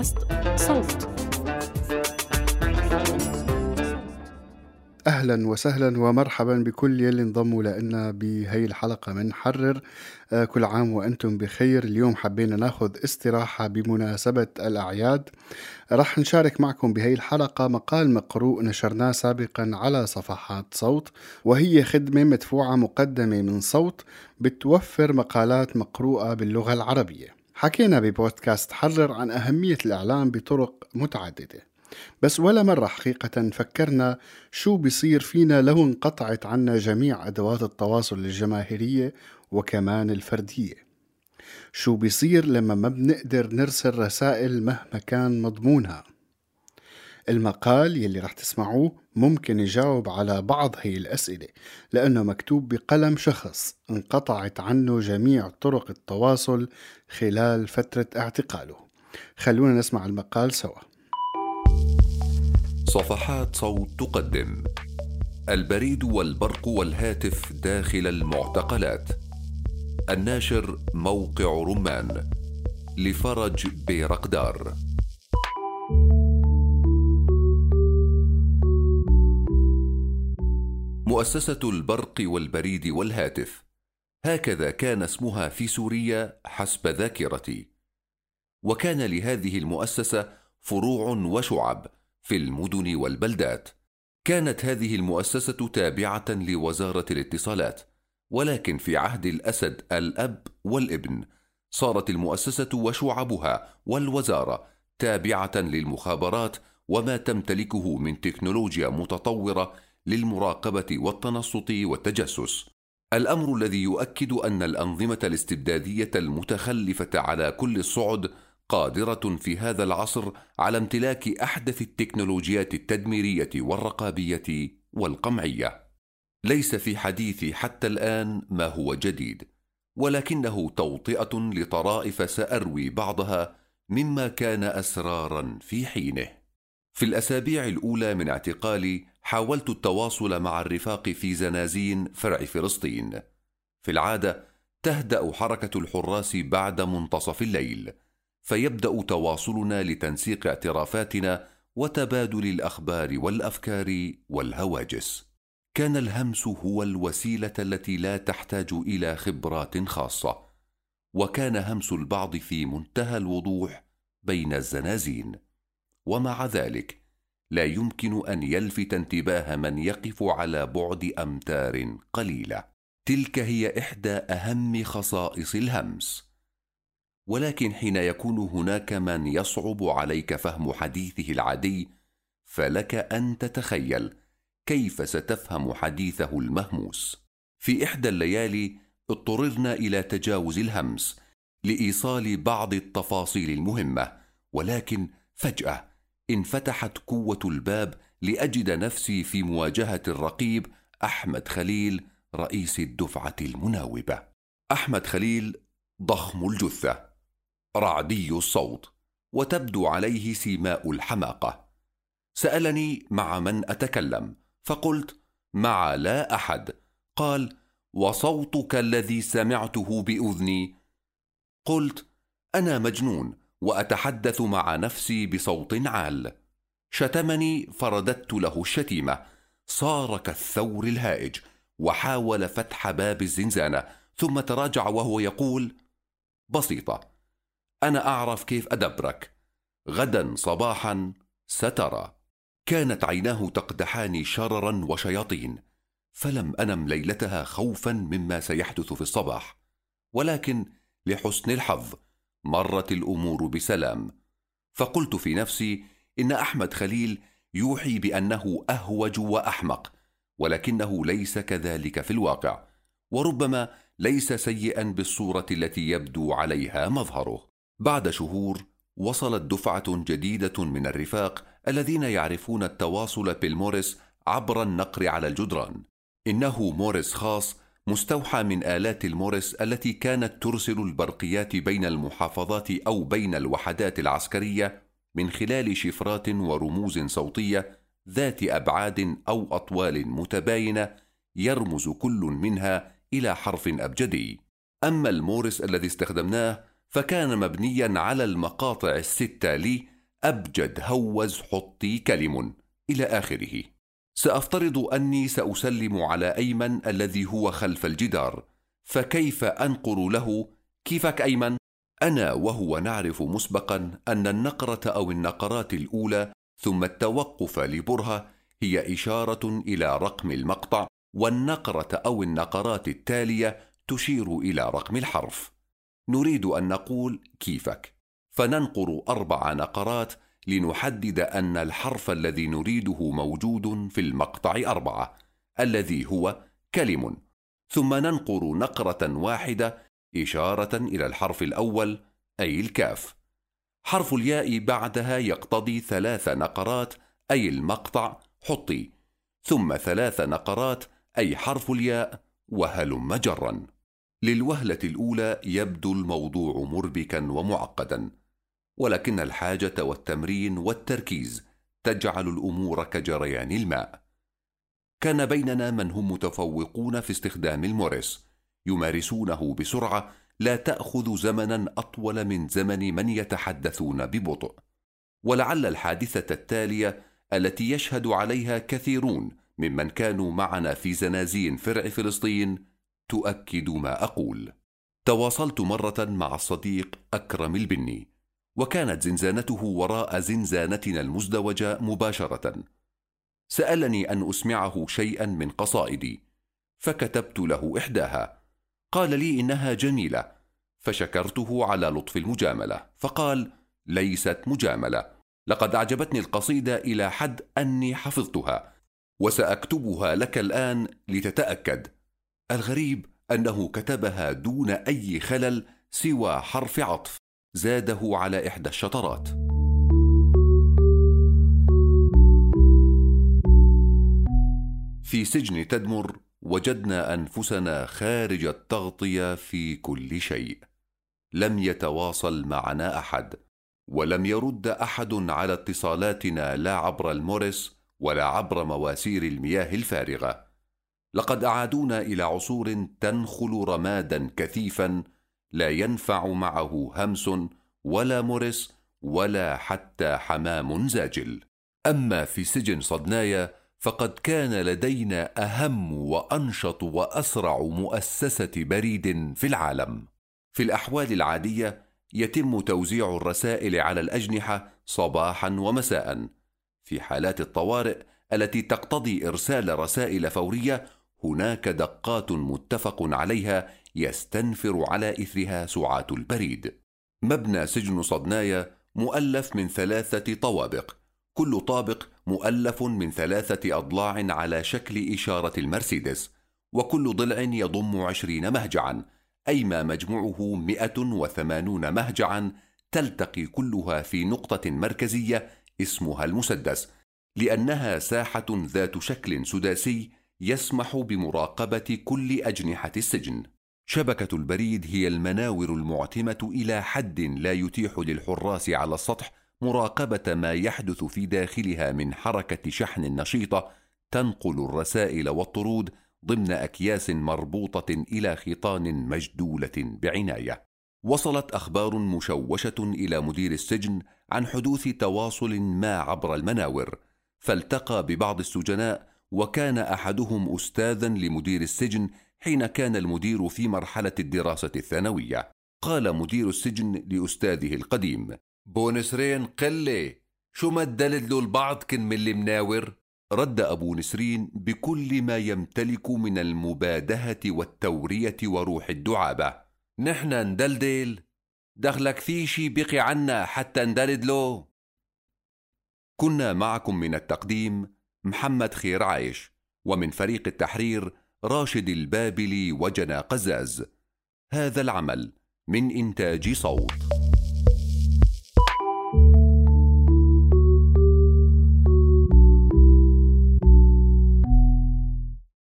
بودكاست صوت. أهلا وسهلا ومرحبا بكل يلي انضموا لنا بهي الحلقة من حرر. آه، كل عام وأنتم بخير. اليوم حبينا ناخذ استراحة بمناسبة الأعياد. رح نشارك معكم بهي الحلقة مقال مقروء نشرناه سابقا على صفحات صوت وهي خدمة مدفوعة مقدمة من صوت بتوفر مقالات مقروءة باللغة العربية. حكينا ببودكاست حرر عن أهمية الإعلام بطرق متعددة. بس ولا مرة حقيقة فكرنا شو بيصير فينا لو انقطعت عنا جميع أدوات التواصل الجماهيرية وكمان الفردية. شو بيصير لما ما بنقدر نرسل رسائل مهما كان مضمونها؟ المقال يلي رح تسمعوه ممكن يجاوب على بعض هي الأسئلة لأنه مكتوب بقلم شخص انقطعت عنه جميع طرق التواصل خلال فترة اعتقاله. خلونا نسمع المقال سوا. صفحات صوت تقدم. البريد والبرق والهاتف داخل المعتقلات. الناشر موقع رمان. لفرج بيرقدار. مؤسسة البرق والبريد والهاتف. هكذا كان اسمها في سوريا حسب ذاكرتي. وكان لهذه المؤسسة فروع وشعب في المدن والبلدات. كانت هذه المؤسسة تابعة لوزارة الاتصالات ولكن في عهد الأسد الأب والابن صارت المؤسسة وشعبها والوزارة تابعة للمخابرات وما تمتلكه من تكنولوجيا متطورة للمراقبة والتنصت والتجسس الأمر الذي يؤكد أن الأنظمة الاستبدادية المتخلفة على كل الصعد قادرة في هذا العصر على امتلاك أحدث التكنولوجيات التدميرية والرقابية والقمعية. ليس في حديثي حتى الآن ما هو جديد، ولكنه توطئة لطرائف سأروي بعضها مما كان أسرارا في حينه. في الأسابيع الأولى من اعتقالي حاولت التواصل مع الرفاق في زنازين فرع فلسطين. في العادة تهدأ حركة الحراس بعد منتصف الليل. فيبدأ تواصلنا لتنسيق اعترافاتنا وتبادل الأخبار والأفكار والهواجس كان الهمس هو الوسيلة التي لا تحتاج إلى خبرات خاصة وكان همس البعض في منتهى الوضوح بين الزنازين ومع ذلك لا يمكن أن يلفت انتباه من يقف على بعد أمتار قليلة. تلك هي إحدى أهم خصائص الهمس. ولكن حين يكون هناك من يصعب عليك فهم حديثه العادي فلك أن تتخيل كيف ستفهم حديثه المهموس. في إحدى الليالي اضطررنا إلى تجاوز الهمس لإيصال بعض التفاصيل المهمة ولكن فجأة انفتحت قوة الباب لأجد نفسي في مواجهة الرقيب أحمد خليل رئيس الدفعة المناوبة. أحمد خليل ضخم الجثة رعدي الصوت وتبدو عليه سيماء الحماقة. سألني مع من أتكلم فقلت مع لا أحد قال وصوتك الذي سمعته بأذني قلت أنا مجنون وأتحدث مع نفسي بصوت عال. شتمني فرددت له الشتيمة. صار كالثور الهائج. وحاول فتح باب الزنزانة. ثم تراجع وهو يقول بسيطة أنا أعرف كيف أدبرك. غدا صباحا سترى. كانت عيناه تقدحان شررا وشياطين. فلم أنم ليلتها خوفا مما سيحدث في الصباح. ولكن لحسن الحظ مرت الأمور بسلام فقلت في نفسي إن أحمد خليل يوحي بأنه أهوج وأحمق ولكنه ليس كذلك في الواقع وربما ليس سيئا بالصورة التي يبدو عليها مظهره بعد شهور وصلت دفعة جديدة من الرفاق الذين يعرفون التواصل بالمورس عبر النقر على الجدران. إنه مورس خاص مستوحى من آلات المورس التي كانت ترسل البرقيات بين المحافظات أو بين الوحدات العسكرية من خلال شفرات ورموز صوتية ذات أبعاد أو أطوال متباينة يرمز كل منها إلى حرف أبجدي. أما المورس الذي استخدمناه فكان مبنيا على المقاطع الستة لي أبجد هوز حطي كلم إلى آخره سأفترض أني سأسلم على أيمن الذي هو خلف الجدار فكيف أنقر له؟ كيفك أيمن؟ أنا وهو نعرف مسبقا أن النقرة أو النقرات الأولى ثم التوقف لبرهة هي إشارة إلى رقم المقطع والنقرة أو النقرات التالية تشير إلى رقم الحرف. نريد أن نقول كيفك. فننقر أربع نقرات لنحدد أن الحرف الذي نريده موجود في المقطع أربعة الذي هو كلم. ثم ننقر نقرة واحدة إشارة إلى الحرف الأول أي الكاف. حرف الياء بعدها يقتضي ثلاث نقرات أي المقطع حطي. ثم ثلاث نقرات أي حرف الياء وهلم جرا للوهلة الأولى يبدو الموضوع مربكا ومعقدا. ولكن الحاجة والتمرين والتركيز تجعل الأمور كجريان الماء. كان بيننا من هم متفوقون في استخدام الموريس يمارسونه بسرعة لا تأخذ زمنا أطول من زمن من يتحدثون ببطء. ولعل الحادثة التالية التي يشهد عليها كثيرون ممن كانوا معنا في زنازين فرع فلسطين تؤكد ما أقول. تواصلت مرة مع الصديق أكرم البني وكانت زنزانته وراء زنزانتنا المزدوجة مباشرة. سألني أن أسمعه شيئا من قصائدي فكتبت له إحداها. قال لي إنها جميلة فشكرته على لطف المجاملة فقال ليست مجاملة. لقد أعجبتني القصيدة إلى حد أني حفظتها وسأكتبها لك الآن لتتأكد. الغريب أنه كتبها دون أي خلل سوى حرف عطف. زاده على إحدى الشطرات. في سجن تدمر وجدنا أنفسنا خارج التغطية في كل شيء. لم يتواصل معنا أحد ولم يرد أحد على اتصالاتنا لا عبر الموريس ولا عبر مواسير المياه الفارغة. لقد أعادونا إلى عصور تنخل رمادا كثيفا لا ينفع معه همس ولا مرس ولا حتى حمام زاجل. أما في سجن صدنايا فقد كان لدينا أهم وأنشط وأسرع مؤسسة بريد في العالم. في الأحوال العادية يتم توزيع الرسائل على الأجنحة صباحا ومساء. في حالات الطوارئ التي تقتضي إرسال رسائل فورية هناك دقات متفق عليها يستنفر على إثرها سعاه البريد. مبنى سجن صدنايا مؤلف من ثلاثة طوابق. كل طابق مؤلف من ثلاثة أضلاع على شكل إشارة المرسيدس وكل ضلع يضم عشرين مهجعا أي ما مجموعه مئة وثمانون مهجعا تلتقي كلها في نقطة مركزية اسمها المسدس لأنها ساحة ذات شكل سداسي يسمح بمراقبة كل أجنحة السجن شبكة البريد هي المناور المعتمة إلى حد لا يتيح للحراس على السطح مراقبة ما يحدث في داخلها من حركة شحن نشيطة تنقل الرسائل والطرود ضمن أكياس مربوطة إلى خيطان مجدولة بعناية. وصلت أخبار مشوشة إلى مدير السجن عن حدوث تواصل ما عبر المناور، فالتقى ببعض السجناء وكان أحدهم أستاذا لمدير السجن حين كان المدير في مرحلة الدراسة الثانوية. قال مدير السجن لأستاذه القديم بونسرين قلة شو ما تدلدلوا البعض كن من المناور رد أبو نسرين بكل ما يمتلك من المبادهة والتورية وروح الدعابة. نحن ندلدل؟ دخلك في شي بقي عنا حتى ندلدلو كنا معكم من التقديم محمد خير عايش ومن فريق التحرير راشد البابلي وجنا قزاز. هذا العمل من إنتاج صوت.